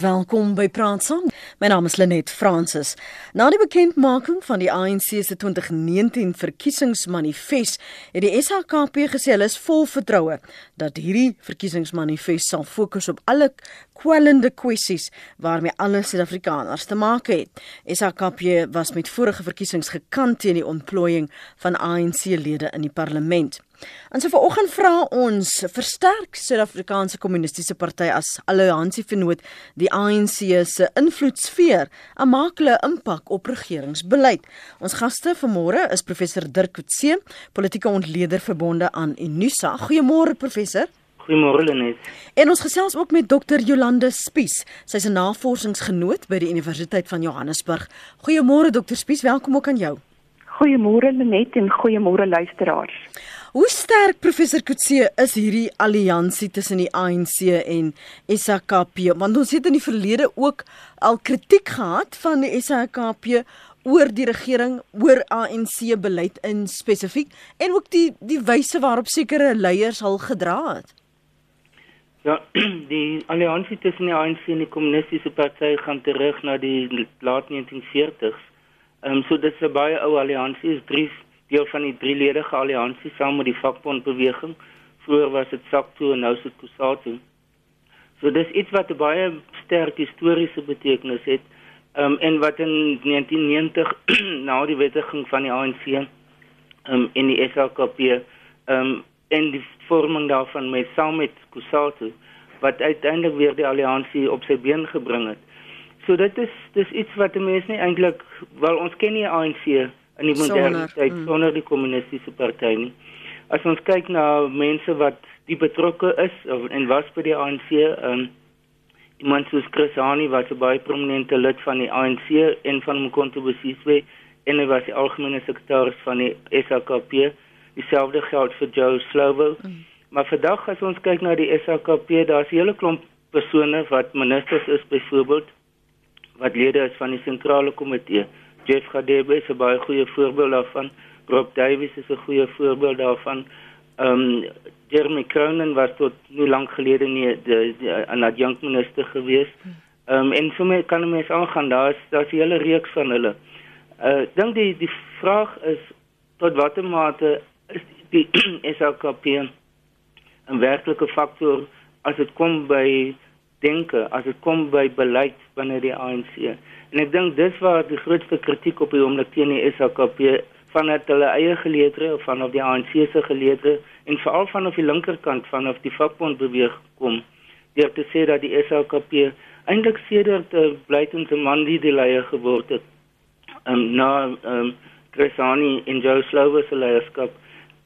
Welkom by Praat Saam. My naam is Lenet Fransis. Na die bekendmaking van die ANC se 2019 verkiesingsmanifest, het die SHKP gesê hulle is vol vertroue dat hierdie verkiesingsmanifest sal fokus op alle kwellende kwessies waarmee alle Suid-Afrikaners te maak het. SHKP was met vorige verkiesings gekant teen die ontplooiing van ANC-lede in die parlement. En so vanoggend vra ons versterk Suid-Afrikaanse Kommunistiese Party as alliansievernoot die ANC se invloedsfeer en maak hulle impak op regeringsbeleid. Ons gaste vanmôre is professor Dirk Coetzee, politieke ontleder verbonde aan Unisa. Goeiemôre professor. Goeiemôre Lenet. En ons gesels ook met Dr. Jolande Spies. Sy's 'n navorsingsgenoot by die Universiteit van Johannesburg. Goeiemôre Dr. Spies, welkom ook aan jou. Goeiemôre Lenet en goeiemôre luisteraars. Hoe sterk professor Kutse is hierdie alliansie tussen die ANC en SAKP? Want ons het in die verlede ook al kritiek gehad van die SAKP oor die regering, oor ANC beleid in spesifiek en ook die die wyse waarop sekere leiers al gedra het. Ja, die alliansie tussen die ANC en die kommunistiese party gaan terug na die laat 1940s. Ehm um, so dit is 'n baie ou alliansie, is drie deel van die drieledige alliansie saam met die vakbondbeweging. Vroeger was dit SACTU en nou is dit COSATU. So dis iets wat baie sterk historiese betekenis het. Ehm um, en wat in 1990 na die wetgewing van die ANC ehm um, in die SLKP ehm um, en die vorming daarvan met saam met COSATU wat uiteindelik weer die alliansie op sy been gebring het. So dit is dis iets wat mense nie eintlik wel ons ken nie ANC in die moderne tyd mm. sonder die kommunistiese party nie. As ons kyk na mense wat die betrokke is of en was by die ANC, ehm um, iemand soos Chris Hani wat 'n baie prominente lid van die ANC en van Mkhonto Bosiswe en hy was die algemene sekretaris van die SAKP. Dieselfde geld vir Joe Slovo. Mm. Maar vandag as ons kyk na die SAKP, daar's 'n hele klomp persone wat ministers is byvoorbeeld wat lede is van die sentrale komitee Jeff Gadebe is 'n baie goeie voorbeeld daarvan. Rob Davies is 'n goeie voorbeeld daarvan. Ehm um, Jeremy Cronin was tot nie lank gelede nie die, die, 'n adjunkminister gewees. Ehm um, en so mee kan mense aangaan. Daar's daar's 'n hele reeks van hulle. Uh dink die die vraag is tot watter mate is die SLKP 'n werklike faktor as dit kom by denke, as dit kom by beleid binne die ANC? En ek dink dis waar die grootste kritiek op die oomblik teen die SHKP vanuit hulle eie geleedere of vanaf die ANC se geleedere en veral vanaf die linkerkant vanaf die vakbond beweeg kom. Deur te sê dat die SHKP eintlik sedert uh, blykend 'n man die die leier geword het. Um, na um, Chrisani en Joe Slovo se leierskap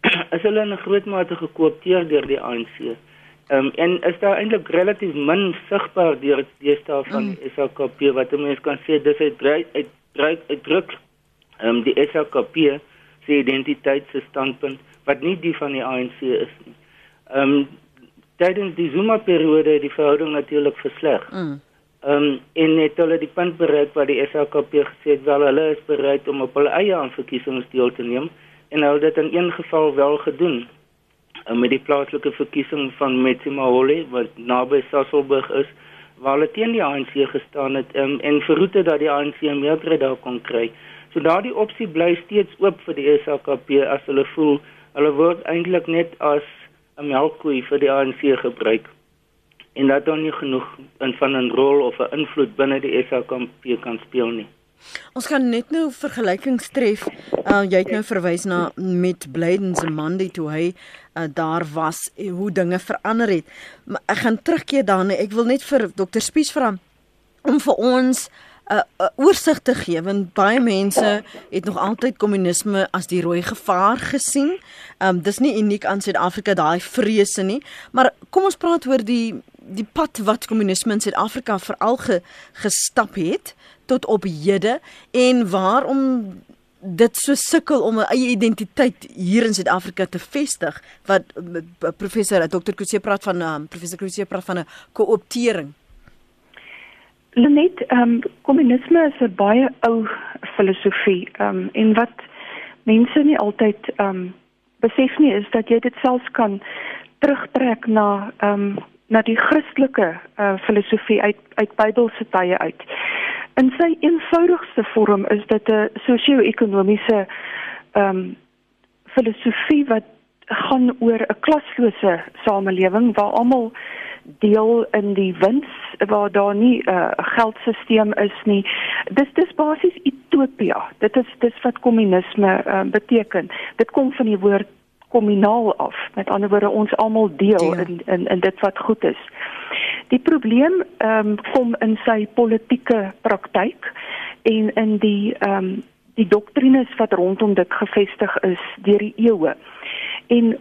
is hulle in 'n groot mate gekoopteer deur die ANC. Ehm um, en is daar eintlik relatief min sigbaar deur die staat van mm. SAKP wat mense kan sê dis uit uit uit uitdruk ehm um, die SAKP se identiteit se standpunt wat nie die van die ANC is nie. Ehm um, tydens die Zuma periode het die verhouding natuurlik versleg. Mm. Ehm um, en net hulle die punt bereik waar die SAKP gesê het wel hulle is bereid om op hulle eie aanverkiesings deel te neem en hulle het in een geval wel gedoen uh, met die plaaslike verkiesing van Metsimahole wat naby Sasolburg is waar hulle teen die ANC gestaan het um, en verhoed het dat die ANC meerderheid daar kon kry. So daardie opsie bly steeds oop vir die SAKP as hulle voel hulle word eintlik net as 'n melkkoe vir die ANC gebruik en dat dan nie genoeg in van 'n rol of 'n invloed binne die SAKP kan speel nie. Ons kan net nou vergelykings tref. Uh, jy het nou verwys na met Blyden se Monday toe hy uh, daar was en hoe dinge verander het. Maar ek gaan terugkeer daarna. Ek wil net vir Dr Spies vra om vir ons 'n uh, uh, oorsig te gee want baie mense het nog altyd kommunisme as die rooi gevaar gesien. Um dis nie uniek aan Suid-Afrika daai vrese nie, maar kom ons praat oor die die pad wat kommunisme in Suid-Afrika veral ge, gestap het tot op hede en waarom dit so sukkel om 'n eie identiteit hier in Suid-Afrika te vestig wat professor Dr. Kutse praat van um, professor Kutse praat van 'n kooptering. Lenet, ehm um, kommunisme is 'n baie ou filosofie. Ehm um, en wat mense nie altyd ehm um, besef nie is dat jy dit selfs kan terugtrek na ehm um, na die Christelike uh, filosofie uit uit Bybelse tye uit. In sy eenvoudigste vorm is dit 'n sosio-ekonomiese ehm um, filosofie wat gaan oor 'n klaslose samelewing waar almal deel in die wins waar daar nie 'n uh, geldstelsel is nie. Dis dis basies utopia. Dit is dis wat kommunisme uh, beteken. Dit kom van die woord kommunaal af. Met ander woorde ons almal deel ja. in, in in dit wat goed is. Die probleem ehm um, kom in sy politieke praktyk en in die ehm um, die doktrines wat rondom dit gevestig is deur die eeue. En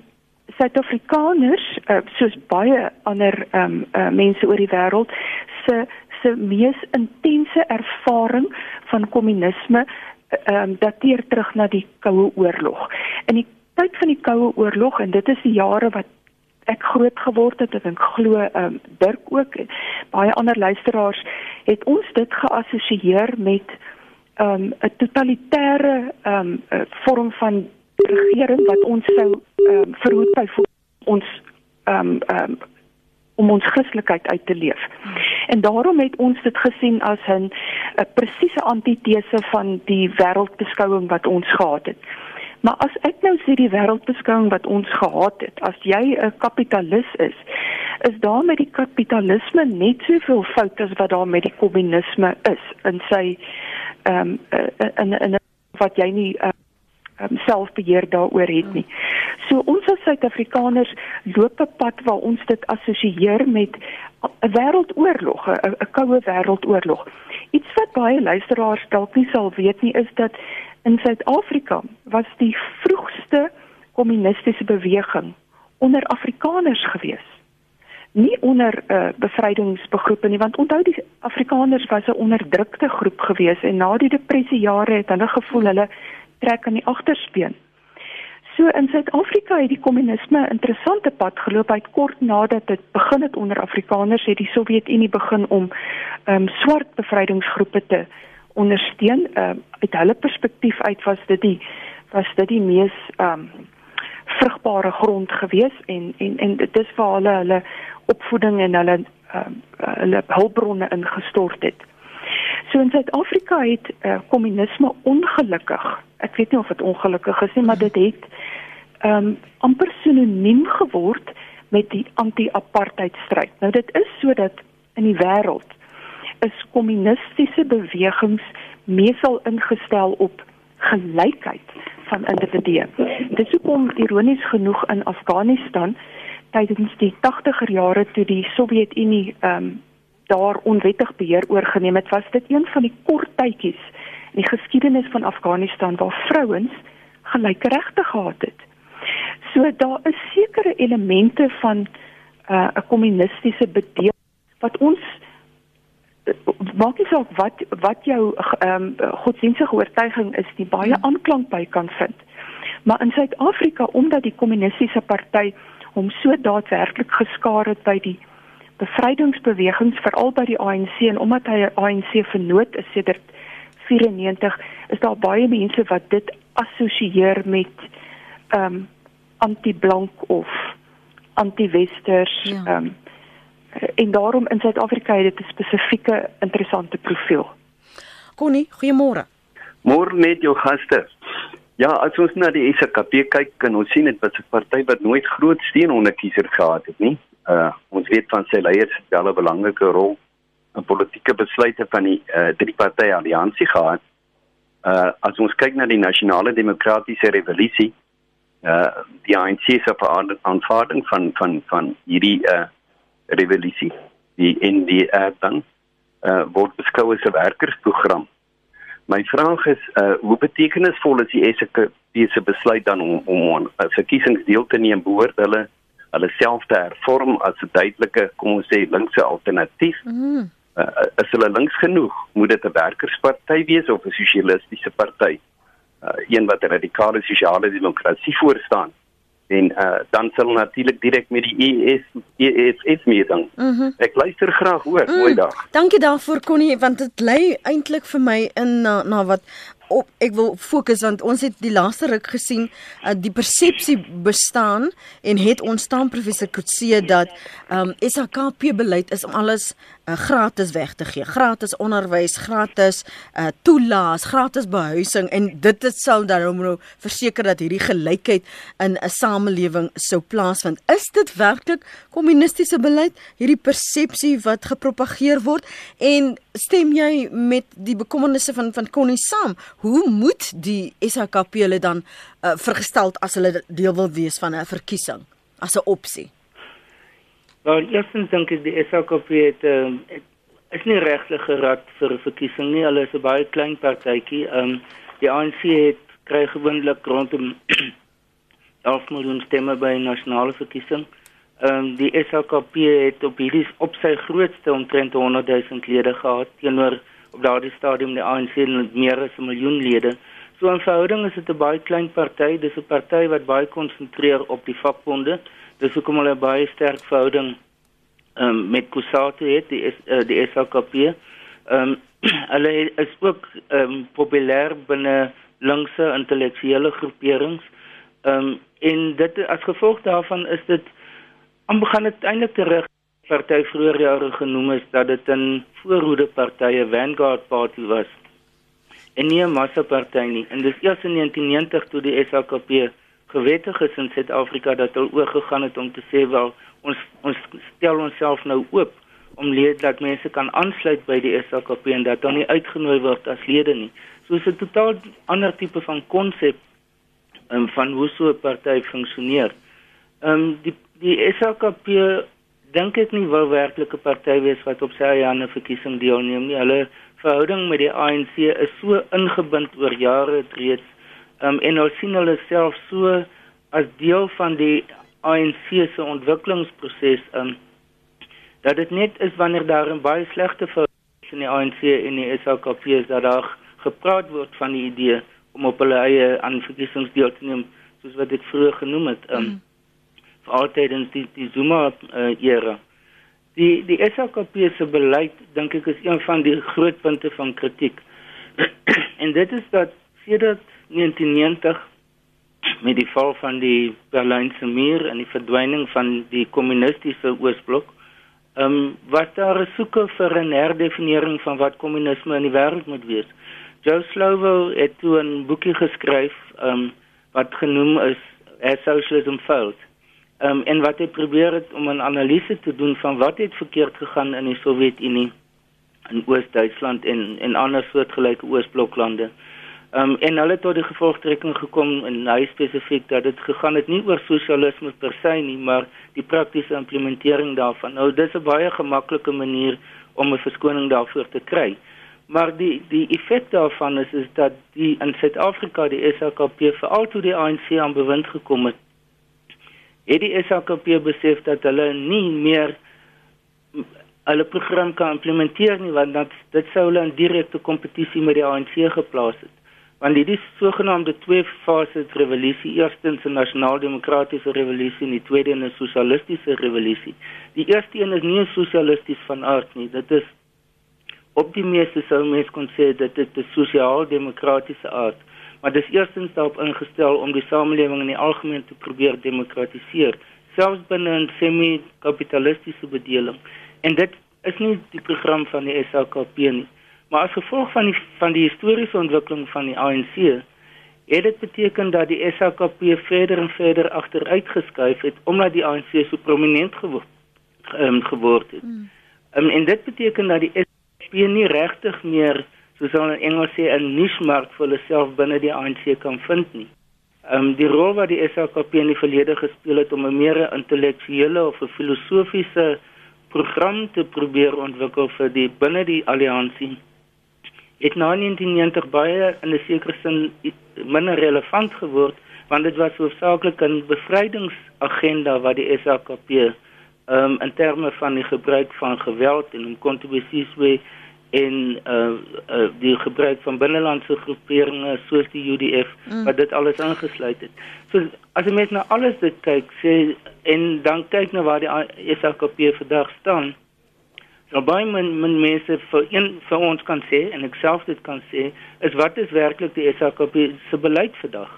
Suid-Afrikaners uh, soos baie ander ehm um, uh, mense oor die wêreld se se mees intense ervaring van kommunisme ehm um, dateer terug na die Koue Oorlog. In die tyd van die Koue Oorlog en dit is die jare wat ek groot geword het, ek dink glo ehm um, Dirk ook baie ander luisteraars het ons dit geassosieer met ehm um, 'n totalitêre ehm um, vorm van regering wat ons sou ehm um, verhoed by ons ehm um, ehm um, om ons Christelikheid uit te leef. En daarom het ons dit gesien as 'n presiese antitese van die wêreldbeskouing wat ons gehad het. Maar as ek nou sê die wêreldbeskouing wat ons gehad het, as jy 'n kapitalis is, is daar met die kapitalisme net soveel fout as wat daar met die kommunisme is in sy ehm um, in in wat jy nie um, selfbeheer daaroor het nie. So ons as Suid-Afrikaners loop 'n pad waar ons dit assosieer met 'n wêreldoorlog, 'n koue wêreldoorlog. Iets wat baie luisteraars dalk nie sal weet nie is dat in Suid-Afrika was die vroegste kommunistiese beweging onder Afrikaners gewees nie onder 'n uh, bevrydingsbegroepe nie want onthou die Afrikaners was 'n onderdrukte groep gewees en na die depressie jare het hulle gevoel hulle trek aan die agterspeen. So in Suid-Afrika het die kommunisme 'n interessante pad geloop uit kort nadat dit begin het onder Afrikaners het die Sowjetunie begin om ehm um, swart bevrydingsgroepe te ondersteun. Ehm uh, uit hulle perspektief uit was dit die was dit die mees ehm um, vrugbare grond gewees en en en dit is waar hulle hulle opvoeding en hulle um, hulle hulpbronne ingestort het. So in Suid-Afrika het uh, kommunisme ongelukkig, ek weet nie of dit ongelukkig is nie, maar dit het ehm um, amper sinoniem geword met die anti-apartheid stryd. Nou dit is sodat in die wêreld is kommunistiese bewegings meesal ingestel op gelykheid van individue. Dit is hoekom ironies genoeg in Afghanistan tydens die 80er jare toe die Sowjetunie ehm um, daar onwettig beheer oorgeneem het, was dit een van die kort tydjies in die geskiedenis van Afghanistan waar vrouens gelyke regte gehad het. So daar is sekere elemente van 'n uh, kommunistiese bedeel wat ons maak nie saak wat wat jou ehm um, godsdienstige oortuiging is, die baie hmm. aanklank by kan vind. Maar in Suid-Afrika omdat die kommunistiese party hom so daadwerklik geskaar het by die bevrydingsbewegings veral by die ANC en omdat hy 'n ANC vernoot is sedert 94 is daar baie mense wat dit assosieer met ehm um, anti-blank of anti-westers ehm ja. um, en daarom in Suid-Afrika het dit 'n spesifieke interessante profiel. Connie, goeiemôre. Môre met jou gaste. Ja, as ons na die SKP kyk, kan ons sien dit was 'n party wat nooit groot steun onder kiesers gehad het nie uh ons weet van sy leiers het wel 'n belangrike rol in politieke besluite van die uh drie party alliansie gehad. Uh as ons kyk na die nasionale demokratiese revolusie, uh die ANC se aanvaarding van van van hierdie uh revolusie, die in die uh dan uh word beskou as 'n werkersprogram. My vraag is uh hoe betekenisvol is die SK se besluit dan om om 'n verkiesings deel te neem behoort hulle hulle self te hervorm as 'n duidelike kom ons sê linkse alternatief. Mm. Uh, is hulle links genoeg? Moet dit 'n werkersparty wees of 'n sosialistiese party? Uh, een wat radikale sosiale demokrasie voorstaan. En uh, dan sal natuurlik direk met die ES EFF mee dan. Mm -hmm. Ek luister graag hoor. Mm. Mooi dag. Dankie daarvoor Connie want dit lê eintlik vir my in na, na wat op ek wil fokus want ons het die laaste ruk gesien uh, die persepsie bestaan en het ontstaan professor Kutse dat ehm um, SAKP beleid is om alles uh, gratis weg te gee. Gratis onderwys, gratis uh, toelaas, gratis behuising en dit dit sou dan nou verseker dat hierdie gelykheid in 'n samelewing sou plaasvind. Is dit werklik kommunistiese beleid, hierdie persepsie wat gepropageer word en stem jy met die bekommernisse van van Connie saam? Hoe moet die SHKP hulle dan uh, vergestel as hulle deel wil wees van 'n verkiesing as 'n opsie? Wel, eerstens dink ek die SHKP het, um, het is nie regtig gerad vir verkiesing nie. Hulle is 'n baie klein partytjie. Ehm um, die ANC het kry gewoonlik rondom 11 miljoen stemme by 'n nasionale verkiesing. Ehm um, die SHKP het op hierdie op sy grootste omtrent 100 000 lede gehad teenoor op daardie stadium die ANC het meer as 'n miljoen lede. So in verhouding is dit 'n baie klein party. Dis 'n party wat baie konsentreer op die vakbonde. Dis hoekom hulle baie sterk verhouding um, met Kusatu het, die uh, die SHKP. Ehm um, hulle is ook um, populêr binne linkse intellektuele groeperings. Ehm um, en dit as gevolg daarvan is dit aan begin dit eintlik terug party vroeër jare genoem is dat dit 'n voorhoede partye Vanguard Party was. En nie 'n massa party nie. En dis eers in 1990 toe die SHKP gewettig is in Suid-Afrika dat hulle oorgegaan het om te sê wel ons ons stel onsself nou oop om lede dat mense kan aansluit by die SAKP en dat dan nie uitgenooi word as lede nie. So is 'n totaal ander tipe van konsep um, van hoe so 'n party funksioneer. Ehm um, die die SAKP dink ek nie wil werklik 'n party wees wat op sy eie aan 'n verkiesing deelneem nie. Hulle verhouding met die ANC is so ingebind oor jare reeds um, en ons sien hulle self so as deel van die ANC se ontwikkelingsproses um, dat dit net is wanneer daar 'n baie slegte verhouding in die ANC en die SAKP is dat daar gepraat word van die idee om op hulle eie aanverkiesings deel te neem soos wat ek vroeër genoem het um, mm. vir altyd in die, die Zuma uh, era die die SAKP se beleid dink ek is een van die groot punte van kritiek en dit is dat sedert 1990 met die val van die Berlynse muur en die verdwyning van die kommunistiese oosblok, ehm um, was daar 'n soeke vir 'n herdefinering van wat kommunisme in die wêreld moet wees. Joe Slovo het toe 'n boekie geskryf ehm um, wat genoem is As Socialism Failed. Ehm um, en wat hy probeer het om 'n analise te doen van wat het verkeerd gegaan in die Sowjetunie in Oos-Duitsland en en ander soortgelyke oosbloklande. Ehm um, en hulle het tot die gevolgtrekking gekom en hy spesifiek dat dit gegaan het nie oor sosialisme per se nie, maar die praktiese implementering daarvan. Nou dis 'n baie gemaklike manier om 'n verskoning daarvoor te kry. Maar die die effek daarvan is is dat die in Suid-Afrika die SAKP veral toe die ANC aan bewind gekom het, het die SAKP besef dat hulle nie meer hulle program kan implementeer nie want dat dit sou hulle in direkte kompetisie met die ANC geplaas het want dit is sogenaamde twee fases revolusie. Eerstens 'n nasionaal-demokratiese revolusie en die tweede 'n sosialistiese revolusie. Die eerste een is nie sosialisties van aard nie. Dit is op die meeste sou mens kon sê dit 'n sosiaal-demokratiese aard. Maar dit is eerstens daarop ingestel om die samelewing in die algemeen te probeer demokratiseer selfs binne 'n semi-kapitalistiese bedeling. En dit is nie die program van die SAKP nie Maar as gevolg van die van die historiese ontwikkeling van die ANC, het dit beteken dat die SAKP verder en verder agteruit geskuif het omdat die ANC so prominent geword um, geword het. Mm. Um, en dit beteken dat die SAKP nie regtig meer soos hulle in Engels sê 'n niche mark vir hulle self binne die ANC kan vind nie. Ehm um, die rol wat die SAKP in die verlede gespeel het om 'n meer intellektuele of 'n filosofiese program te probeer ontwikkel vir die binne die alliansie het na 1990 baie in 'n sekere sin minder relevant geword want dit was hoofsaaklik 'n bevrydingsagenda wat die SAKP ehm um, in terme van die gebruik van geweld en om kontribusies we in uh, uh die gebruik van binnelandse groeperinge soos die UDF mm. wat dit alles ingesluit het. So as jy met na alles dit kyk, sê en dan kyk na waar die SAKP vandag staan, Nou baie min, min mense vir een vir ons kan sê en ek self dit kan sê is wat is werklik die SAKP se beleid vandag?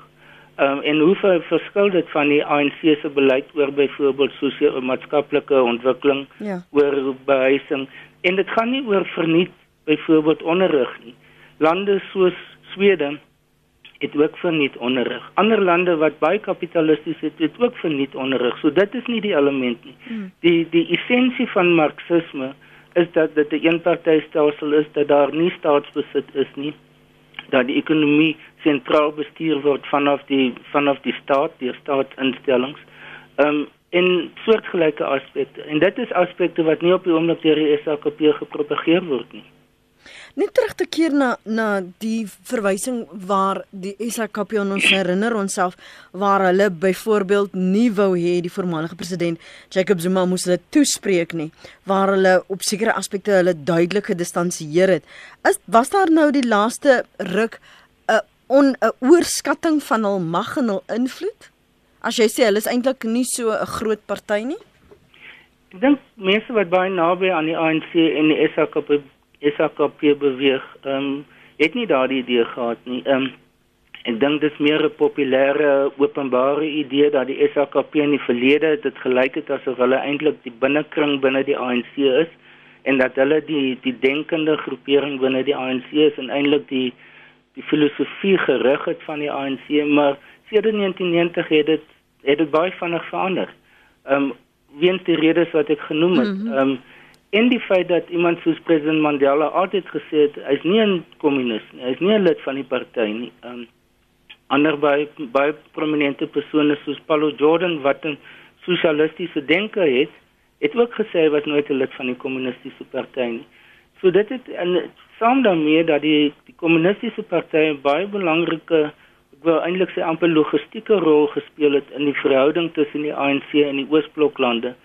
Um, en hoe ver, verskil dit van die ANC se beleid oor byvoorbeeld sosio-maatskaplike ontwikkeling, Ja. oor behuising en dit gaan nie oor verniet byvoorbeeld onderrig nie. Lande soos Swede het ook verniet onderrig. Ander lande wat baie kapitalisties is, het ook verniet onderrig. So dit is nie die element nie. Hmm. Die die essensie van marxisme is dat dit 'n eenpartytelsel is dat daar nie staatsbesit is nie dat die ekonomie sentraal bestuur word vanaf die vanaf die staat, deur staatsinstellings. Ehm um, en soortgelyke aspekte. En dit is aspekte wat nie op die oomblik deur die SAKP gepropageer word nie. Net terug te keer na na die verwysing waar die SAKP aan ons herinner onsself waar hulle byvoorbeeld nie wou hê die voormalige president Jacob Zuma moes hulle toespreek nie waar hulle op sekere aspekte hulle duidelik gedistansieer het. Is was daar nou die laaste ruk 'n on 'n oorskatting van hul mag en hul invloed? As jy sê hulle is eintlik nie so 'n groot party nie? Ek dink mense wat baie naby aan die ANC en die SAKP SAKP beweeg, ehm um, het nie daardie idee gehad nie. Ehm um, ek dink dis meer 'n populêre openbare idee dat die SAKP in die verlede dit gelyk het asof hulle eintlik die binnekring binne die ANC is en dat hulle die die denkende groepering binne die ANC is en eintlik die die filosofie gerig het van die ANC, maar sedert 1990 het dit het dit baie vinnig verander. Ehm um, weens die redes wat ek genoem het. Ehm um, en die feit dat iemand soos president Mandela altyd gesê het hy's nie 'n kommunis nie, hy's nie 'n lid van die party nie. Um, ander baie baie prominente persone soos Paulo Jordan wat 'n sosialistiese denker het, het ook gesê hy was nooit 'n lid van die kommunistiese party nie. So dit het en saam daarmee dat die die kommunistiese party baie belangrike ek wil eintlik sê amper logistieke rol gespeel het in die verhouding tussen die ANC en die Oosbloklande.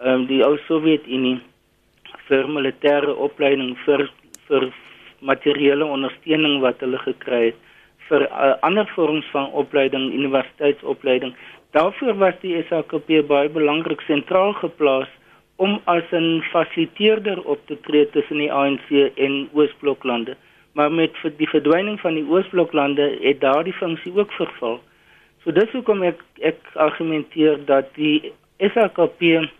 Ehm um, die ou Sowjetunie vir militêre opleiding vir vir materiële ondersteuning wat hulle gekry het vir uh, ander vorms van opleiding, universiteitsopleiding. Daarvoor was die SAKP baie belangrik sentraal geplaas om as 'n fasiliteerder op te tree tussen die ANC en Oosbloklande. Maar met die verdwyning van die Oosbloklande het daardie funksie ook verval. So dis hoekom ek ek argumenteer dat die SAKP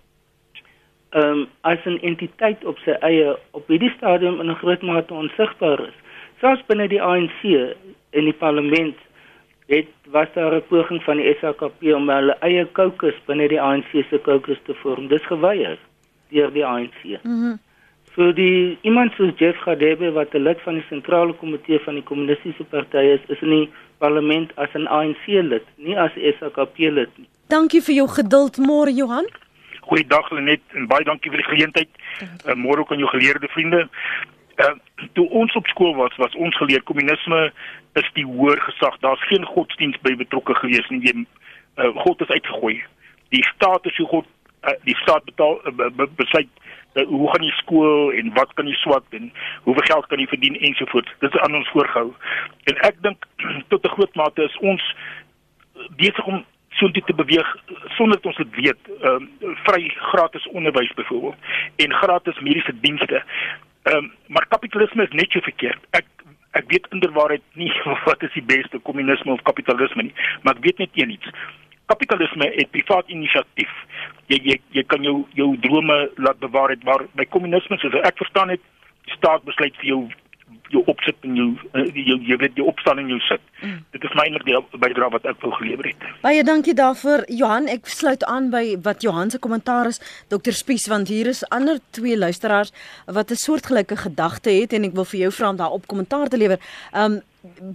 ehm um, as 'n entiteit op sy eie op hierdie stadium in 'n groot mate onsigbaar is. Selfs binne die ANC in die parlement het was daar 'n poging van die SAKP om hulle eie caucus binne die ANC se caucus te vorm. Dis geweier deur die ANC. Mhm. Mm So die iemand soos Jeff Gadebe wat 'n lid van die sentrale komitee van die kommunistiese party is, is in die parlement as 'n ANC lid, nie as SAKP lid nie. Dankie vir jou geduld môre Johan. Goeiedag Lenet en baie dankie vir die geleentheid. Uh, Môre ook aan jou geleerde vriende. Uh, toe ons op skool was, was ons geleer kommunisme is die hoër gesag. Daar's geen godsdiens by betrokke gewees nie. Die, uh, God is uitgegooi. Die staat is hoe God uh, die staat betaal uh, be, besluit uh, hoe gaan jy skool en wat kan jy swat en hoeveel geld kan jy verdien ensovoorts. Dit is aan ons voorgehou. En ek dink tot 'n groot mate is ons besig om soontoe te beweeg sonder dat ons dit weet. Ehm um, vry gratis onderwys byvoorbeeld en gratis mediese dienste. Ehm um, maar kapitalisme is net so verkeerd. Ek ek weet inderwaarheid nie wat is die beste kommunisme of kapitalisme nie, maar ek weet net een iets. Kapitalisme het privaat inisiatief. Jy jy jy kan jou jou drome laat bewaar het maar by kommunisme soos ek verstaan het, die staat besluit vir jou jou opsit en jou uh, jou jy weet jou opstaan en jou sit. Mm. Dit is my eintlik die bydrae wat ek wil gelewer het. Baie dankie daarvoor Johan. Ek sluit aan by wat Johan se kommentaar is, Dr Spies, want hier is ander twee luisteraars wat 'n soortgelyke gedagte het en ek wil vir jou vra om daarop kommentaar te lewer. Um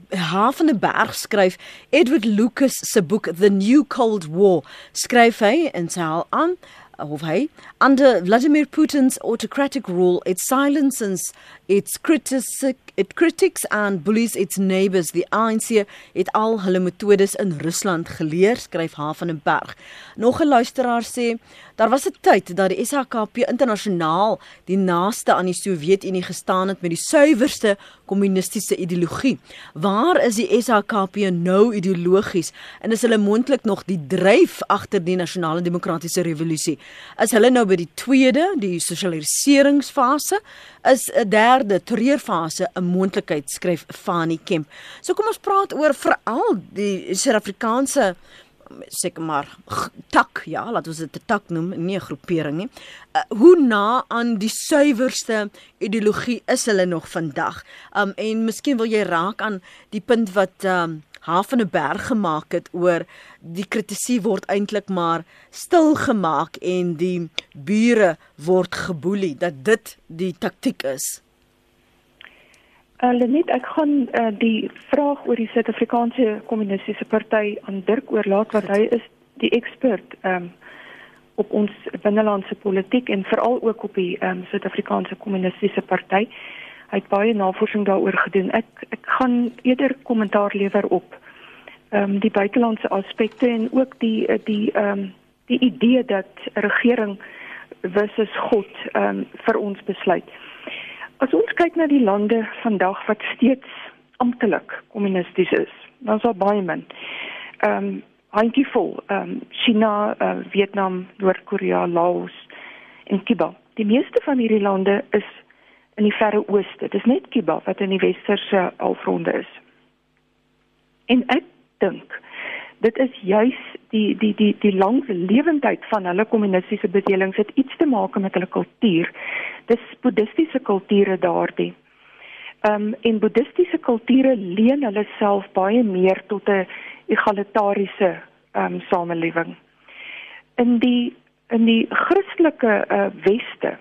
Hafende Berg skryf Edward Lucas se boek The New Cold War skryf hy in sy haal aan of hy under Vladimir Putin's autocratic rule it silences its critics it critics and bullies its neighbors. The ANC het al hulle metodes in Rusland geleer skryf Hafenberg nog 'n luisteraar sê daar was 'n tyd dat die SHKP internasionaal die naaste aan die Sowjetunie gestaan het met die suiwerste kommunistiese ideologie. Waar is die SHKP nou ideologies en is hulle moontlik nog die dryf agter die nasionale demokratiese revolusie? Is hulle nou by die tweede, die sosialiseringsfase? Is 'n derde treurfase 'n moontlikheid skryf Fanie Kemp. So kom ons praat oor veral die Suid-Afrikaanse seker maar tak ja laat ons dit 'n tak noem nie 'n groepering nie. Uh, hoe na aan die suiwerste ideologie is hulle nog vandag? Um, en miskien wil jy raak aan die punt wat um, Hafenberg gemaak het oor die kritisie word eintlik maar stil gemaak en die bure word geboelie dat dit die taktik is uh, net ek gaan uh, die vraag oor die Suid-Afrikaanse Kommunistiese Party aan Dirk oorlaat wat hy is die ekspert um, op ons binnelandse politiek en veral ook op die um, Suid-Afrikaanse Kommunistiese Party. Hy het baie navorsing daaroor gedoen. Ek ek gaan eerder kommentaar lewer op ehm um, die buitelandse aspekte en ook die die ehm um, die idee dat regering versus God ehm um, vir ons besluit. As ons kyk na die lande vandag wat steeds amptelik kommunisties is, dan is daar baie min. Ehm um, handjievol, ehm um, China, uh, Vietnam, Noord-Korea, Laos en Kuba. Die meeste van hierdie lande is in die verre ooste. Dis net Kuba wat in die westerse halfronde is. En ek dink dit is juis die die die die lang lewendheid van hulle kommunistiese bedelings het iets te maak met hulle kultuur. Dis boeddhistiese kulture daardie. Ehm um, en boeddhistiese kulture leen hulle self baie meer tot 'n egalitariese ehm um, samelewing. In die in die Christelike uh, weste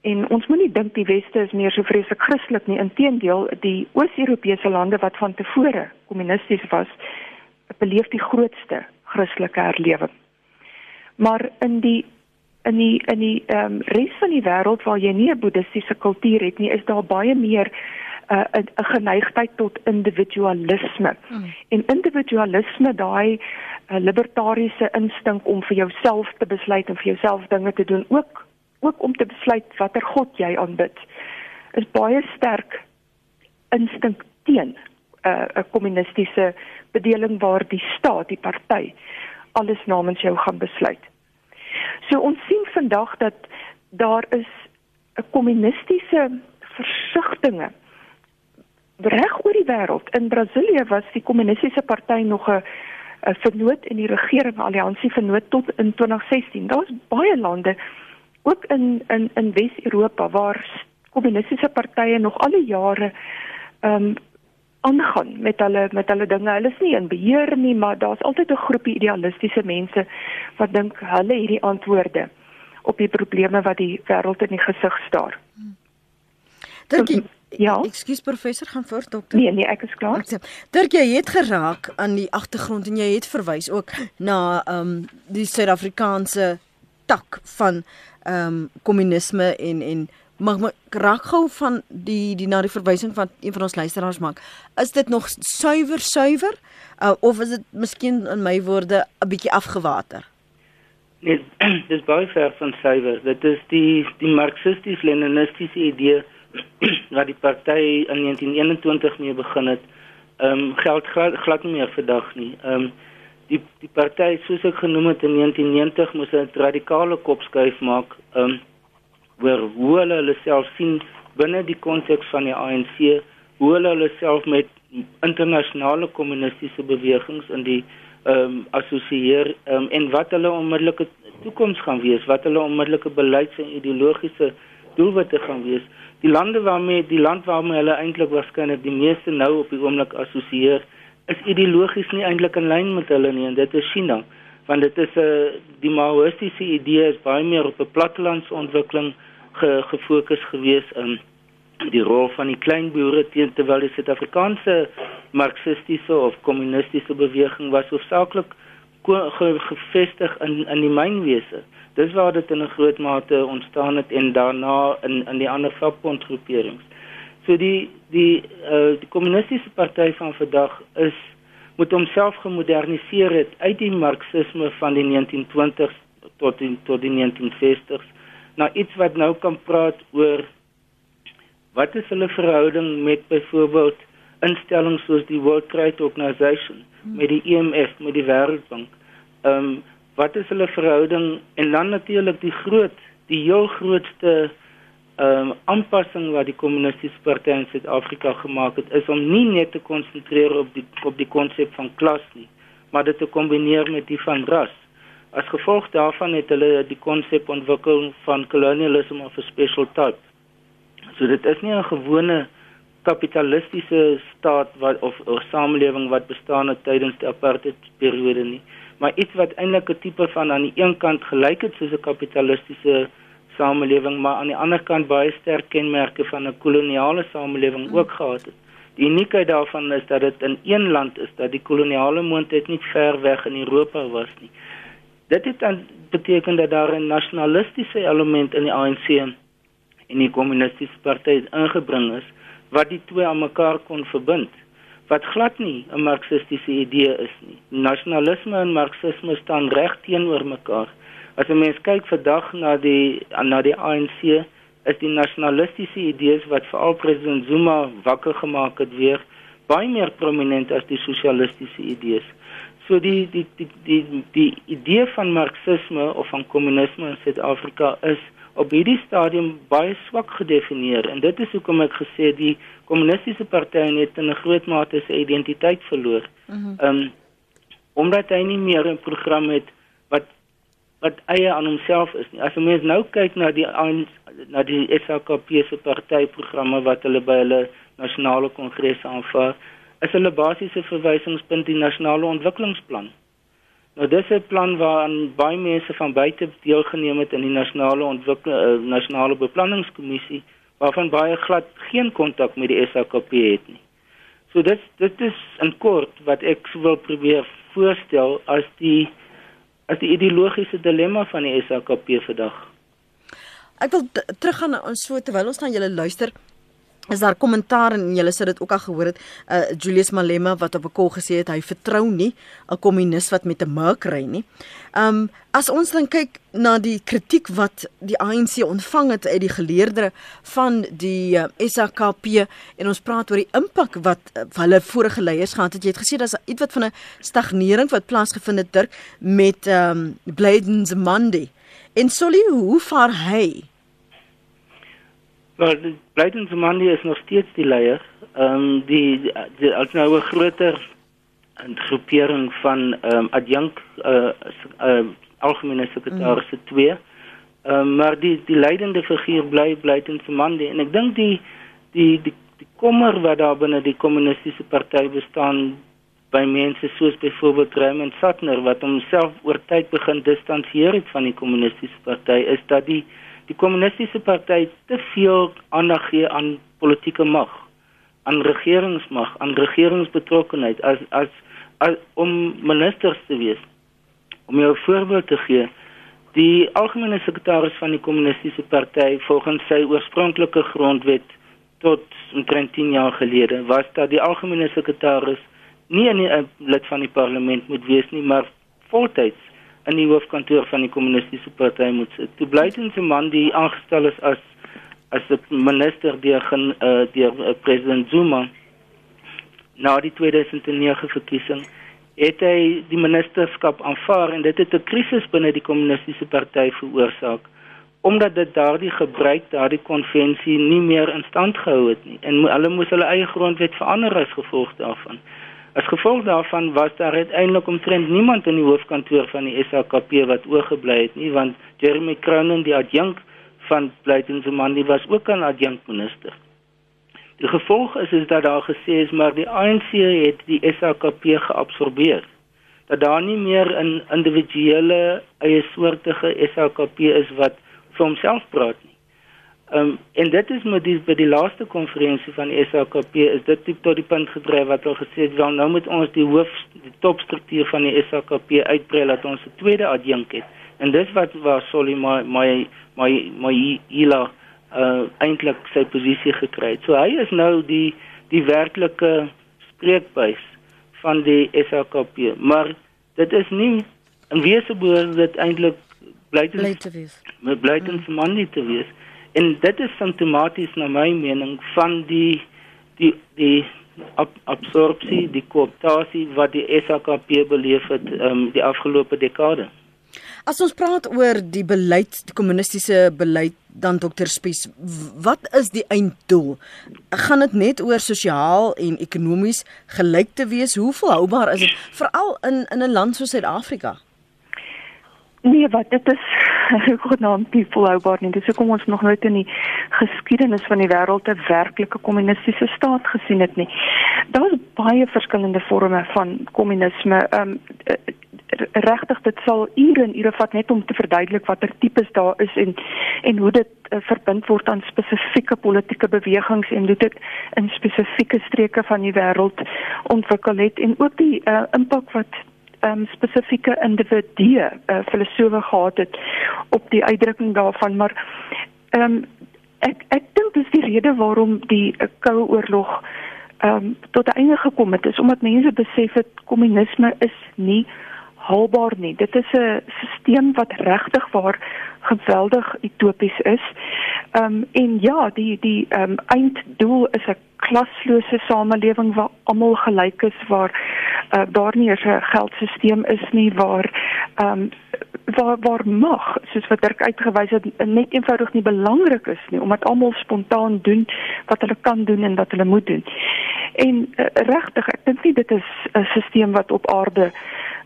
en ons moenie dink die weste is meer so vreeslik Christelik nie. Inteendeel, die Oos-Europese lande wat van tevore kommunisties was, beleef die grootste Christelike herlewing. Maar in die in die in die ehm um, res van die wêreld waar jy nie 'n boeddhistiese kultuur het nie, is daar baie meer 'n uh, 'n geneigtheid tot individualisme. Hmm. En individualisme daai uh, libertariese instink om vir jouself te besluit en vir jouself dinge te doen, ook ook om te besluit watter god jy aanbid, is baie sterk instink teen uh, 'n kommunistiese bedeling waar die staat, die party alles namens jou gaan besluit. So ons sien vandag dat daar is 'n kommunistiese versigtinge reg oor die wêreld. In Brasilië was die kommunistiese party nog 'n vernoot in die regering alliansie vernoot tot in 2016. Daar's baie lande ook in in in Wes-Europa waar kommunistiese partye nog al die jare ehm um, aangaan met hulle met hulle dinge. Hulle is nie in beheer nie, maar daar's altyd 'n groepie idealistiese mense wat dink hulle het die antwoorde op die probleme wat die wêreld in die gesig staar. Dankie. Ja. Ekskuus professor, gaan voort dokter. Nee, nee, ek is klaar. Dirk, jy het geraak aan die agtergrond en jy het verwys ook na ehm um, die Suid-Afrikaanse tak van ehm um, kommunisme en en mag my raak gou van die die na die verwysing van een van ons luisteraars maak. Is dit nog suiwer suiwer uh, of is dit miskien in my woorde 'n bietjie afgewater? Nee, dis baie ver van suiwer. Dit is die die marxisties-leninistiese idee wat die party in 1921 mee begin het. Ehm um, geld glad, glad nie meer vandag nie. Ehm um, die die party soos ek genoem het in 1990 moes 'n radikale kopskuif maak. Ehm um, oor hoe hulle hulle self sien binne die konteks van die ANC, hoe hulle hulle self met internasionale kommunistiese bewegings in die ehm um, assosieer um, en wat hulle onmiddellike toekoms gaan wees, wat hulle onmiddellike beleids en ideologiese doelwitte gaan wees. Die lande waarmee die land waarmee hulle eintlik waarskynlik die meeste nou op die oomblik assosieer, is ideologies nie eintlik in lyn met hulle nie en dit is China want dit is 'n eh, die maoïstiese idee is baie meer op 'n plattelandsontwikkeling ge, gefokus gewees in die rol van die kleinboere teen terwyl die Suid-Afrikaanse marxistiese of kommunistiese beweging was hoofsaaklik ge, gevestig in in die mynwese. Dis waar dit in 'n groot mate ontstaan het en daarna in in die ander vakbondgroeperings. So die die uh, die kommunistiese party van vandag is moet homself gemoderniseer het uit die marxisme van die 1920s tot in tot die 1960s na iets wat nou kan praat oor wat is hulle verhouding met byvoorbeeld instellings soos die World Trade Organization met die IMF met die Wêreldbank. Ehm um, wat is hulle verhouding en dan natuurlik die groot die heel grootste ehm um, aanpassing wat die kommunistiese party in Suid-Afrika gemaak het is om nie net te konsentreer op die op die konsep van klas nie, maar dit te kombineer met die van ras. As gevolg daarvan het hulle die konsep ontwikkel van colonialism of a special type. So dit is nie 'n gewone kapitalistiese staat wat of 'n samelewing wat bestaan het tydens die apartheid periode nie, maar iets wat eintlik 'n tipe van aan die een kant gelyk het soos 'n kapitalistiese samelewing, maar aan die ander kant baie sterk kenmerke van 'n koloniale samelewing ook gehad het. Die uniekheid daarvan is dat dit in een land is dat die koloniale moondheid nie ver weg in Europa was nie. Dit het dan beteken dat daar 'n nasionalistiese element in die ANC en die kommunistiese party ingebring is wat die twee aan mekaar kon verbind wat glad nie 'n marxistiese idee is nie. Nasionalisme en marxisme staan reg teenoor mekaar. As 'n mens kyk vandag na die na die ANC, is die nasionalistiese idees wat veral president Zuma wakker gemaak het weer baie meer prominent as die sosialistiese idees. So die die die die die idee van marxisme of van kommunisme in Suid-Afrika is op hierdie stadium baie swak gedefinieer en dit is hoekom ek gesê die kommunistiese party het in 'n groot mate sy identiteit verloor. Mhm. Ehm mm um, omdat hy nie meer 'n program het wat wat eie aan homself is nie. As 'n mens nou kyk na die na die SAKP se partyprogramme wat hulle by hulle nasionale kongresse aanvaar, is hulle basiese verwysingspunt die nasionale ontwikkelingsplan. Nou dis 'n plan waaraan baie mense van buite deelgeneem het in die nasionale ontwikkel uh, nasionale beplanningskommissie waarvan baie glad geen kontak met die SAKP het nie. So dit dit is 'n kort wat ek wil probeer voorstel as die as die ideologiese dilemma van die SAKP vandag. Ek wil teruggaan aan so terwyl ons na julle luister is daar kommentaar en julle sê dit ook al gehoor het uh, Julius Malema wat op 'n kol gesê het hy vertrou nie 'n kommunis wat met 'n merk ry nie. Um as ons dan kyk na die kritiek wat die ANC ontvang het uit die geleerdere van die uh, SAKP en ons praat oor die impak wat uh, hulle vorige leiers gehad het. Jy het gesê daar's iets wat van 'n stagnering wat plaasgevind het Dirk met um Blyden's Monday. En Solly, hoe vaar hy? Maar Blyden Zimandi is nog steeds die leier. Ehm um, die, die as nou 'n groter groepering van ehm um, adjunk eh uh, uh, algemene sekretarisse mm. 2. Ehm um, maar die die leidende figuur bly Blyden Zimandi en ek dink die die die die kommer wat daar binne die kommunistiese party bestaan by mense soos byvoorbeeld Raymond Sattner wat homself oor tyd begin distansieer het van die kommunistiese party is dat die die kommunistiese party te veel aandag gee aan politieke mag, aan regeringsmag, aan regeringsbetrokkenheid as as, as om ministers te wees. Om jou voorbeeld te gee, die algemene sekretaris van die kommunistiese party volgens sy oorspronklike grondwet tot omtrent 10 jaar gelede was dat die algemene sekretaris nie 'n lid van die parlement moet wees nie, maar voltyds in die hoofkantoor van die kommunistiese party moet sit. Toe Blyden se man die aangestel is as as 'n minister deur gen uh, deur uh, president Zuma na die 2009 verkiesing het hy die ministerskap aanvaar en dit het 'n krisis binne die kommunistiese party veroorsaak omdat dit daardie gebruik daardie konvensie nie meer in stand gehou het nie en hulle moes hulle eie grondwet verander as gevolg daarvan. As gevolg daarvan was daar uiteindelik omtrent niemand in die hoofkantoor van die SAKP wat oorgebly het nie want Jeremy Cronin die adjunk van Blyden Zimandi was ook 'n adjunk minister. Die gevolg is is dat daar gesê is maar die ANC het die SAKP geabsorbeer. Dat daar nie meer 'n individuele eie soortige SAKP is wat vir homself praat nie. Ehm um, en dit is met die by die laaste konferensie van die SAKP is dit tot die punt gedryf wat hulle gesê het wel nou moet ons die hoof die topstruktuur van die SAKP uitbrei dat ons 'n tweede adjunk het. En dis wat waar Solly my my my my ila uh eintlik sy posisie gekry het. So hy is nou die die werklike spreekbuis van die SAKP, maar dit is nie in wese behoort dit eintlik blydens bly te wees. met blydens mm. man nie te wees. En dit is simptomaties na my mening van die die die ab absorpsie, die kooptasie wat die SAKP beleef het um, die afgelope dekade. As ons praat oor die beleid, die kommunistiese beleid dan dokter Spies, wat is die einddoel? Gaan dit net oor sosiaal en ekonomies gelyk te wees? Hoe volhoubaar is dit veral in in 'n land soos Suid-Afrika? Nee, wat dit is genaamd die volhoubaar nie. Dis hoekom ons nog nooit in die geskiedenis van die wêreld 'n werklike kommunistiese staat gesien het nie. Daar's baie verskillende forme van kommunisme. Ehm um, regtig dit sal ure en ure vat net om te verduidelik watter tipes daar is en en hoe dit uh, verbind word aan spesifieke politieke bewegings en hoe dit in spesifieke streke van die wêreld ontwikkel het en ook die uh, impak wat um, spesifieke individue uh, filosofe gehad het op die uitdrukking daarvan maar um, ek ek dink dis die rede waarom die uh, koue oorlog um, tot 'n einde gekom het is omdat mense besef het kommunisme is nie haalbaar nie. Dit is 'n stelsel wat regtig waar geweldig utopies is. Ehm um, en ja, die die ehm um, einddoel is 'n klaslose samelewing waar almal gelyk is, waar uh, daar nie 'n geldstelsel is nie, waar ehm um, waar waar mag soos wat Dirk uitgewys het net eenvoudig nie belangrik is nie omdat almal spontaan doen wat hulle kan doen en wat hulle moet doen. En uh, regtig, ek dink nie dit is 'n stelsel wat op aarde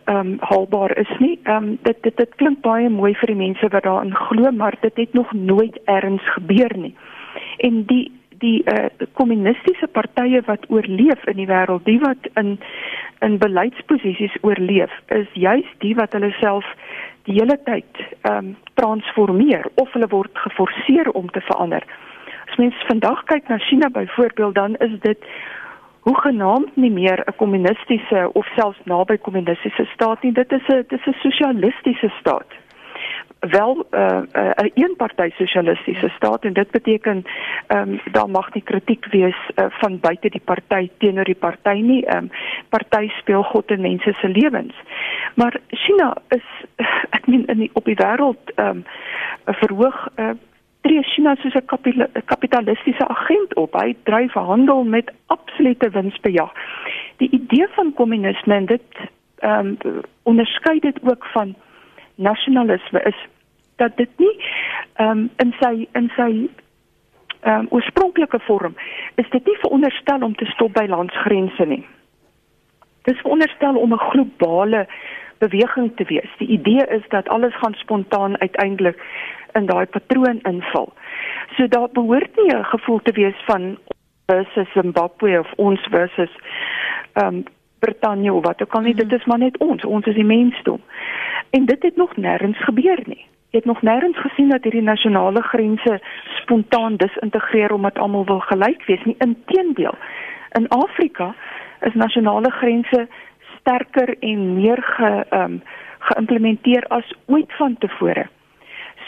ehm um, haalbaar is nie. Ehm um, dit dit dit klink baie mooi vir die mense wat daarin glo, maar dit het nog nooit erns gebeur nie. En die die eh uh, kommunistiese partye wat oorleef in die wêreld, die wat in in beleidsposisies oorleef, is juis die wat hulle self die hele tyd ehm um, transformeer of hulle word geforseer om te verander. As mens vandag kyk na China byvoorbeeld, dan is dit hoe genaamd nie meer 'n kommunistiese of selfs naby kommunistiese staat nie. Dit is 'n dit is 'n sosialistiese staat. Wel 'n uh, 'n uh, 'n eenparty sosialistiese staat en dit beteken ehm um, daar mag nie kritiek wees uh, van buite die party teenoor die party nie. Ehm um, party speel God in mense se lewens. Maar China is ek meen in die, op die wêreld ehm um, verhoog uh, tree China soos 'n kapitalistiese agent op. Hy dryf handel met absolute winsbejag. Die idee van kommunisme en dit ehm um, onderskei dit ook van nasionalisme is dat dit nie ehm um, in sy in sy ehm um, oorspronklike vorm is dit nie veronderstel om te stop by landsgrense nie. Dit is veronderstel om 'n globale beweging te wees. Die idee is dat alles gaan spontaan uiteindelik in daai patroon inval. So daar behoort nie 'n gevoel te wees van versus Zimbabwe of ons versus ehm um, Brittanje of wat ook al nie, -hmm. dit is maar net ons, ons is die mensdom. En dit het nog nêrens gebeur nie. Jy het nog nêrens gesien dat hierdie nasionale grense spontaan disintegreer omdat almal wil gelyk wees nie. Inteendeel, in Afrika is nasionale grense sterker en meer ge ehm um, geïmplementeer as ooit vantevore.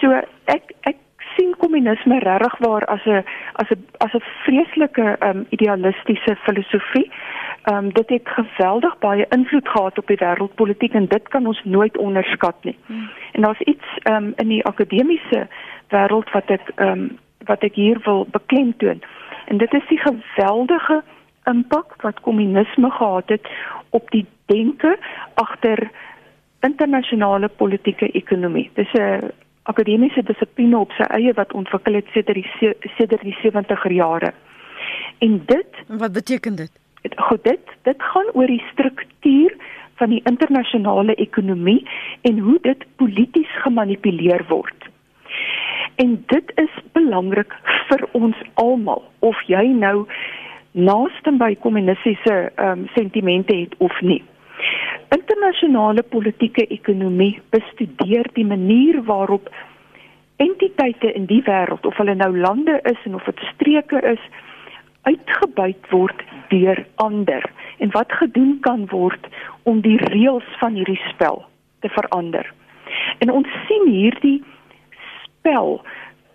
So ek ek sien kommunisme regtig waar as 'n as 'n as 'n vreeslike um, idealistiese filosofie. Ehm um, dit het geweldig baie invloed gehad op die wêreldpolitiek en dit kan ons nooit onderskat nie. Hmm. En daar's iets ehm um, in die akademiese wêreld wat ek ehm um, wat ek hier wil beklemtoon. En dit is die geweldige impak wat kommunisme gehad het op die denke agter internasionale politieke ekonomie. Dis 'n akademiese dissipline op sy eie wat ontwikkel het sedert die sedert die 70er jare. En dit wat beteken dit? Goed, dit dit gaan oor die struktuur van die internasionale ekonomie en hoe dit polities gemanipuleer word. En dit is belangrik vir ons almal of jy nou naaste by kommunistiese um, sentimente het of nie. Internasionale politieke ekonomie bestudeer die manier waarop entiteite in die wêreld of hulle nou lande is en of dit streke is uitgebuit word deur ander en wat gedoen kan word om die reëls van hierdie spel te verander. En ons sien hierdie spel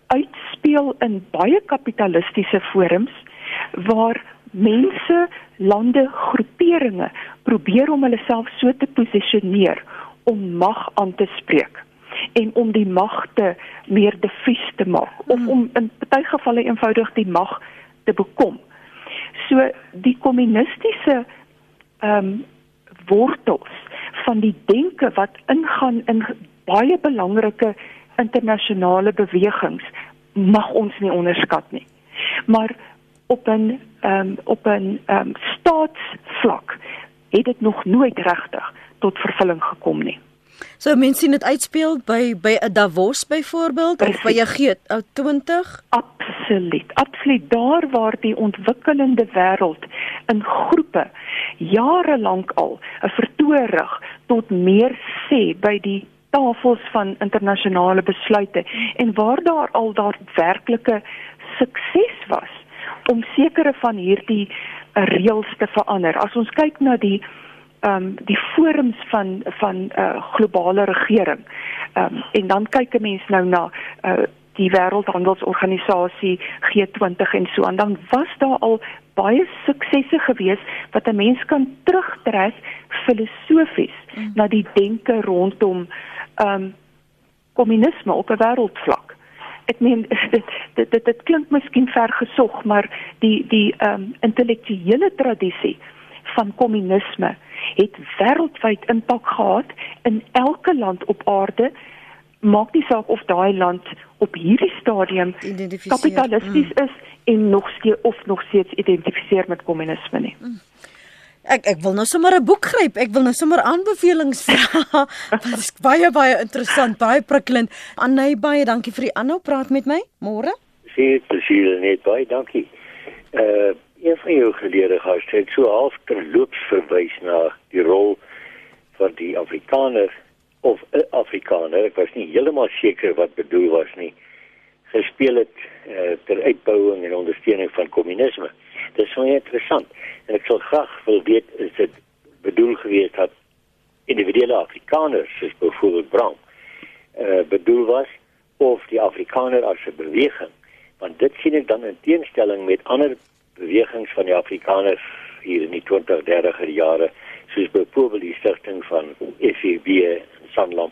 uitspeel in baie kapitalistiese forums waar mense, lande, groeperinge probeer om hulle self so te posisioneer om mag aan te spreek. en om die magte meer diffuus te maak of Hmm. om in baie gevalle eenvoudig die mag te bekom. So die kommunistiese ehm um, wortels van die denke wat ingaan in baie belangrike internasionale bewegings mag ons nie onderskat nie. Maar op 'n ehm um, op 'n ehm um, staatsvlak het dit nog nooit regtig tot vervulling gekom nie. So mense sien dit uitspeel by by 'n Davos byvoorbeeld of by 'n G20. Absoluut. Absoluut daar waar die ontwikkelende wêreld in groepe jare lank al 'n vertoë rig tot meer sê by die tafels van internasionale besluite en waar daar al daadwerklike sukses was om sekere van hierdie uh, reëls te verander. As ons kyk na die ehm um, die forums van van uh, globale regering. Ehm um, en dan kyk 'n mens nou na uh, die wêreldhandelsorganisasie G20 en so en dan was daar al baie suksesse gewees wat 'n mens kan terugtrek filosofies mm. na die denke rondom ehm um, kommunisme op 'n wêreldvlak. Ek meen dit dit dit, dit klink miskien vergesog, maar die die ehm um, intellektuele tradisie van kommunisme het wêreldwyd impak gehad in elke land op aarde maak nie saak of daai land op hierdie stadium kapitalisties mm. is en nog steeds of nog steeds identifiseer met kommunisme nie. Mm. Ek ek wil nou sommer 'n boek gryp. Ek wil nou sommer aanbevelings vra. Dit is baie baie interessant, baie prikkelend. Annay baie dankie vir die aanhou praat met my. Môre. Sien presies net baie dankie. Uh een van jou geleerde gaste het so half terloops verwys na die rol van die Afrikaner of 'n Afrikaner, ek was nie heeltemal seker wat bedoel was nie, gespeel het uh, ter uitbouing en ondersteuning van kommunisme. Dit is baie interessant. En ek sou graag wil weet is dit bedoel gewees dat individuele Afrikaners soos byvoorbeeld Brown uh, bedoel was of die Afrikaner as 'n beweging? Want dit sien ek dan in teenstelling met ander bewegings van die Afrikaners hier in die 20 30er jare soos byvoorbeeld die stigting van FEB in Sanlam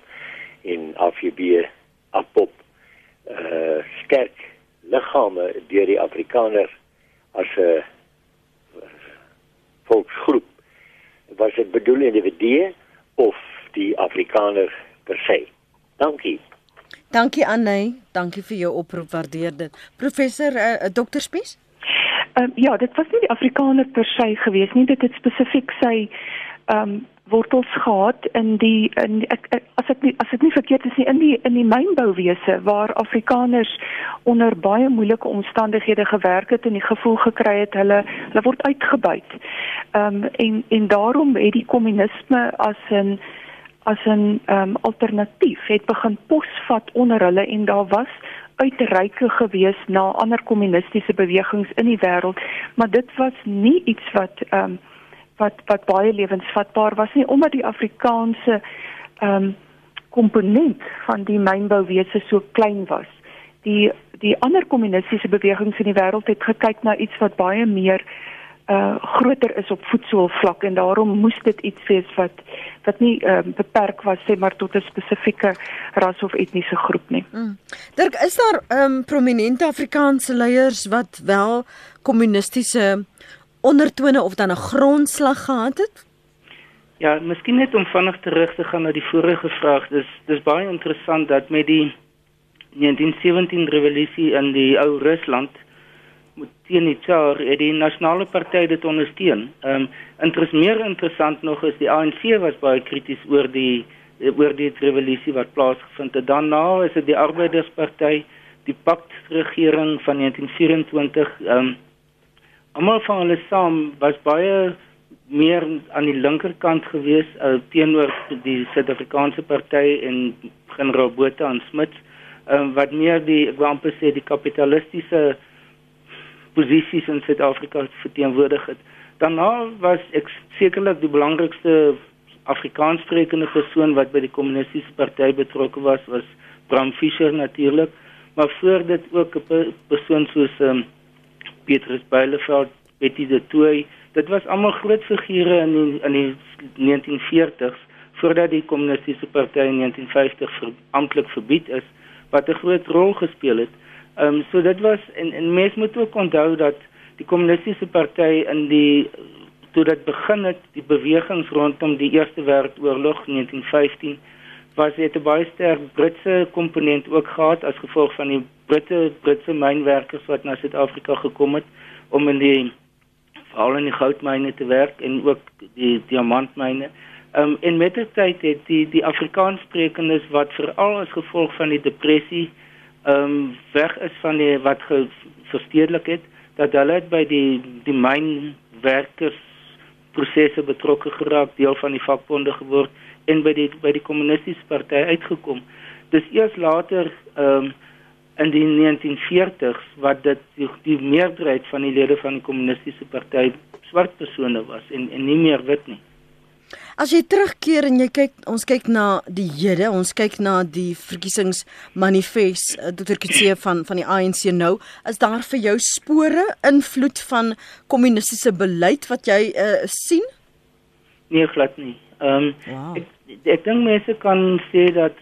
en AFB Apop uh sterk liggame deur die Afrikaner as 'n volksgroep was dit bedoel individue of die Afrikaner per se? Dankie. Dankie Annay, dankie vir jou oproep, waardeer dit. Professor uh, Dr Spies? Ehm um, ja, dit was nie die Afrikaner per se gewees nie, dit het spesifiek sy ehm um, wortels gehad in die in ek, ek as ek nie as dit nie verkeerd is nie in die in die mynbouwese waar Afrikaners onder baie moeilike omstandighede gewerk het en die gevoel gekry het hulle hulle word uitgebuit. Ehm um, en en daarom het die kommunisme as 'n as 'n ehm um, alternatief het begin posvat onder hulle en daar was uitreike gewees na ander kommunistiese bewegings in die wêreld, maar dit was nie iets wat ehm um, wat wat baie lewensvatbaar was nie omdat die Afrikaanse ehm um, komponent van die mynbouwese so klein was. Die die ander kommunistiese bewegings in die wêreld het gekyk na iets wat baie meer uh groter is op voedselvlak en daarom moes dit iets wees wat wat nie uh, beperk was sê maar tot 'n spesifieke ras of etniese groep nie. Mm. Dirk, is daar ehm um, prominente Afrikaanse leiers wat wel kommunistiese ondertone of dan 'n grondslag gehad het? Ja, miskien net om vinnig terug te gaan na die vorige vraag. Dis dis baie interessant dat met die 1917 revolusie in die ou Rusland met teen die Tsar het die nasionale party dit ondersteun. Ehm um, intres meer interessant nog is die ANC was baie krities oor die oor die revolusie wat plaasgevind het. Daarna is dit die Arbeidersparty, die Pakt regering van 1924 ehm um, almal van hulle saam was baie meer aan die linkerkant gewees uh, teenoor die Suid-Afrikaanse party en generaal Botha en Smith um, wat meer die ek wil amper sê die kapitalistiese posisies in Suid-Afrika verteenwoordig het. Daarna was ek sekerlik die belangrikste Afrikaanssprekende persoon wat by die kommunistiese party betrokke was was Bram Fischer natuurlik, maar voor dit ook 'n persoon soos um, Petrus Beileveld, Betty de Tooy, dit was almal groot figure in die, in die 1940s voordat die kommunistiese party in 1950 ver, amptelik verbied is wat 'n groot rol gespeel het. Ehm um, so dit was en en mense moet ook onthou dat die kommunistiese party in die toe dit begin het die bewegings rondom die Eerste Wêreldoorlog 1915 was dit 'n baie sterk Britse komponent ook gehad as gevolg van die Britte Britse mynwerkers wat na Suid-Afrika gekom het om in die veral in die goudmyne te werk en ook die diamantmyne. Ehm um, en met die tyd het die die Afrikaanssprekendes wat veral as gevolg van die depressie ehm um, weg is van die wat verstedelik het dat hulle by die die mynwerkers prosesse betrokke geraak, deel van die vakbonde geword en by die by die kommunistiese party uitgekom. Dis eers later ehm um, in die 1940s wat dit die, die meerderheid van die lede van die kommunistiese party swart persone was en en nie meer wit nie. As jy terugkeer en jy kyk, ons kyk na die Here, ons kyk na die verkiesingsmanifest uh, Dr. Kutse van van die ANC nou, is daar vir jou spore invloed van kommunistiese beleid wat jy uh, sien? Nee, glad nie. Ehm um, wow. ek ek dink mense kan sê dat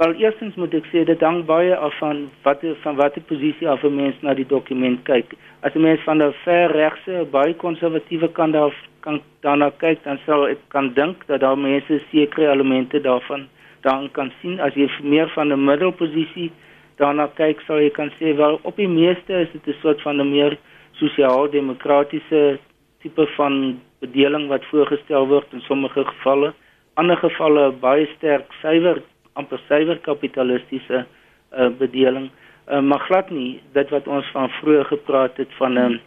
wel eerstens moet ek sê dit hang baie af van wat van watter posisie af 'n mens na die dokument kyk. As 'n mens van 'n ver regse, baie konservatiewe kant af kan daarna kyk, dan sal ek kan dink dat daar mense sekere elemente daarvan dan kan sien as jy meer van 'n middelposisie daarna kyk, sal jy kan sê wel op die meeste is dit 'n soort van 'n meer sosiaal-demokratiese tipe van bedeling wat voorgestel word in sommige gevalle, ander gevalle baie sterk suiwer amper suiwer kapitalistiese uh, bedeling. Uh, maar glad nie dit wat ons van vroeër gepraat het van 'n um,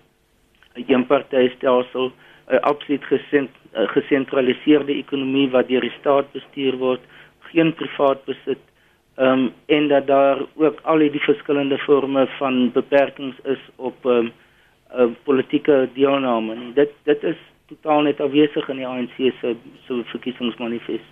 eenpartytelsel 'n absoluut gesent, gesentraliseerde ekonomie wat deur die staat bestuur word, geen privaat besit. Ehm um, en dat daar ook al die verskillende forme van beperkings is op ehm um, uh, politieke deelname. Nie. Dit dit is totaal net afwesig in die ANC se se verkiesingsmanifest.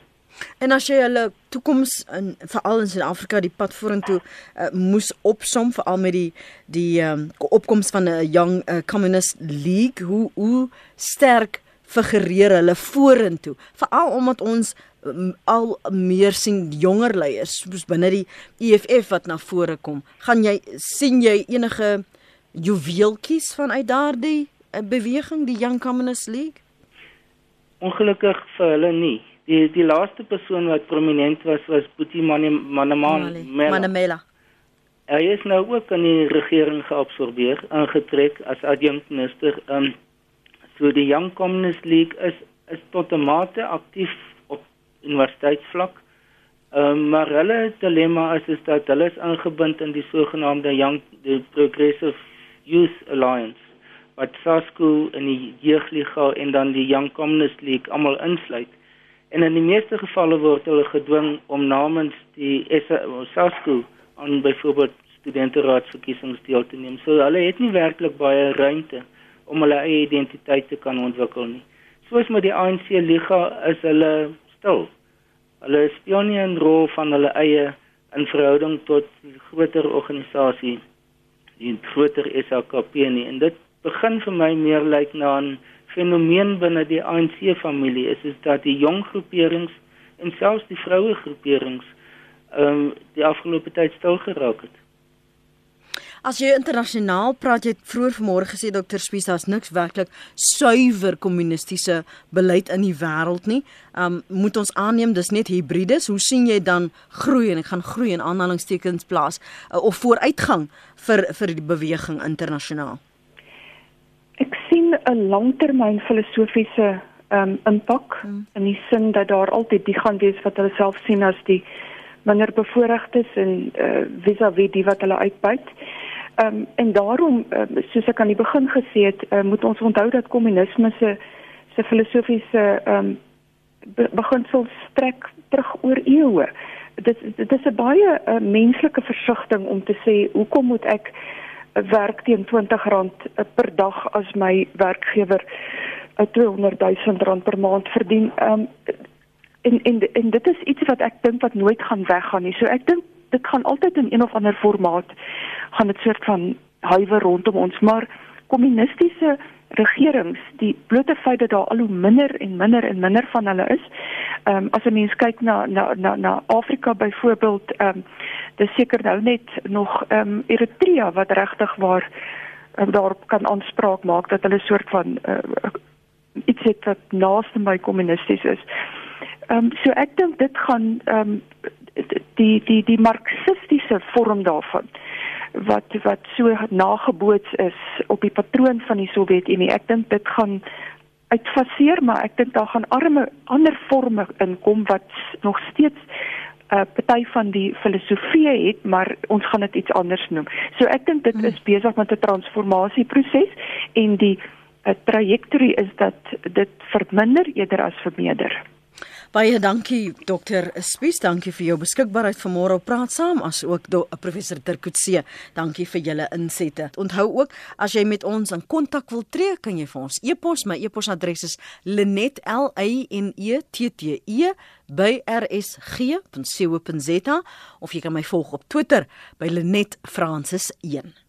En as jy hulle toekoms in veral in Suid-Afrika die pad vorentoe uh, moes opsom veral met die die um, opkoms van 'n young uh, communist league hoe hoe sterk figureer hulle vorentoe veral omdat ons um, al meer sien jonger leiers soos binne die EFF wat na vore kom gaan jy sien jy enige juweeltjies vanuit daardie uh, beweging die young communist league ongelukkig vir hulle nie die die laaste persoon wat prominent was was Boetie Manamela. Manamela. Hy is nou ook in die regering geabsorbeer, aangetrek as adjunkminister. Um so die Young Communist League is is tot 'n mate aktief op universiteitsvlak. Um maar hulle dilemma is is dat hulle is ingebind in die sogenaamde Young the Progressive Youth Alliance wat SASCO in die jeugliga en dan die Young Communist League almal insluit. En in die meeste gevalle word hulle gedwing om namens die SASCO aan byvoorbeeld studenteraadsverkiesings deel te neem. So hulle het nie werklik baie ruimte om hulle eie identiteit te kan ontwikkel nie. Soos met die ANC liga is hulle stil. Hulle speel nie 'n rol van hulle eie in verhouding tot groter organisasie, die groter SAKP nie. En dit begin vir my meer lyk na 'n fenomeen binne die ANC familie is is dat die jong groeperings en selfs die vroue groeperings ehm um, die afgelope tyd stil geraak het. As jy internasionaal praat, jy het vroeër vanmôre gesê dokter Spies daar's niks werklik suiwer kommunistiese beleid in die wêreld nie. Ehm um, moet ons aanneem dis net hibrides. Hoe sien jy dan groei en ek gaan groei in aanhalingstekens plaas uh, of vooruitgang vir vir die beweging internasionaal? Ek sien 'n langtermyn filosofiese um, impak hmm. in die sin dat daar altyd die gaan wees wat hulle self sien as die minder bevoorregtes en uh, vis-à-vis die wat hulle uitbuit. Um, en daarom um, soos ek aan die begin gesê het, uh, moet ons onthou dat kommunisme se se filosofiese um, be beginsel strek terug oor eeue. Dit dit is 'n baie uh, menslike versigtiging om te sê hoekom moet ek werk teen R20 per dag as my werkgewer 'n 200 000 rand per maand verdien. Ehm um, en, en en dit is iets wat ek dink wat nooit gaan weggaan nie. So ek dink dit gaan altyd in een of ander formaat gaan dit soort van huiwer rondom ons, maar kommunistiese regerings die blote feit dat daar al hoe minder en minder en minder van hulle is. Ehm um, as 'n mens kyk na na na na Afrika byvoorbeeld, ehm um, dis seker nou net nog ehm um, Eritrea wat regtig waar um, daarop kan aanspraak maak dat hulle soort van uh, iets het wat naaste by kommunisties is. Ehm um, so ek dink dit gaan ehm um, die die die marxistiese vorm daarvan wat wat so nageboots is op die patroon van die Sowjetunie. Ek dink dit gaan uitfaseer, maar ek dink daar gaan arme ander forme inkom wat nog steeds 'n uh, party van die filosofie het, maar ons gaan dit iets anders noem. So ek dink dit is besig met 'n transformasieproses en die uh, trajectory is dat dit verminder eerder as vermeerder. Baie dankie dokter Spies, dankie vir jou beskikbaarheid vanmôre op praat saam as ook do, professor Terkutse. Dankie vir julle insette. Onthou ook as jy met ons in kontak wil tree, kan jy vir ons e-pos, my e-posadres is linet l a n e t t e by rsg.co.za of jy kan my volg op Twitter by linet francis 1.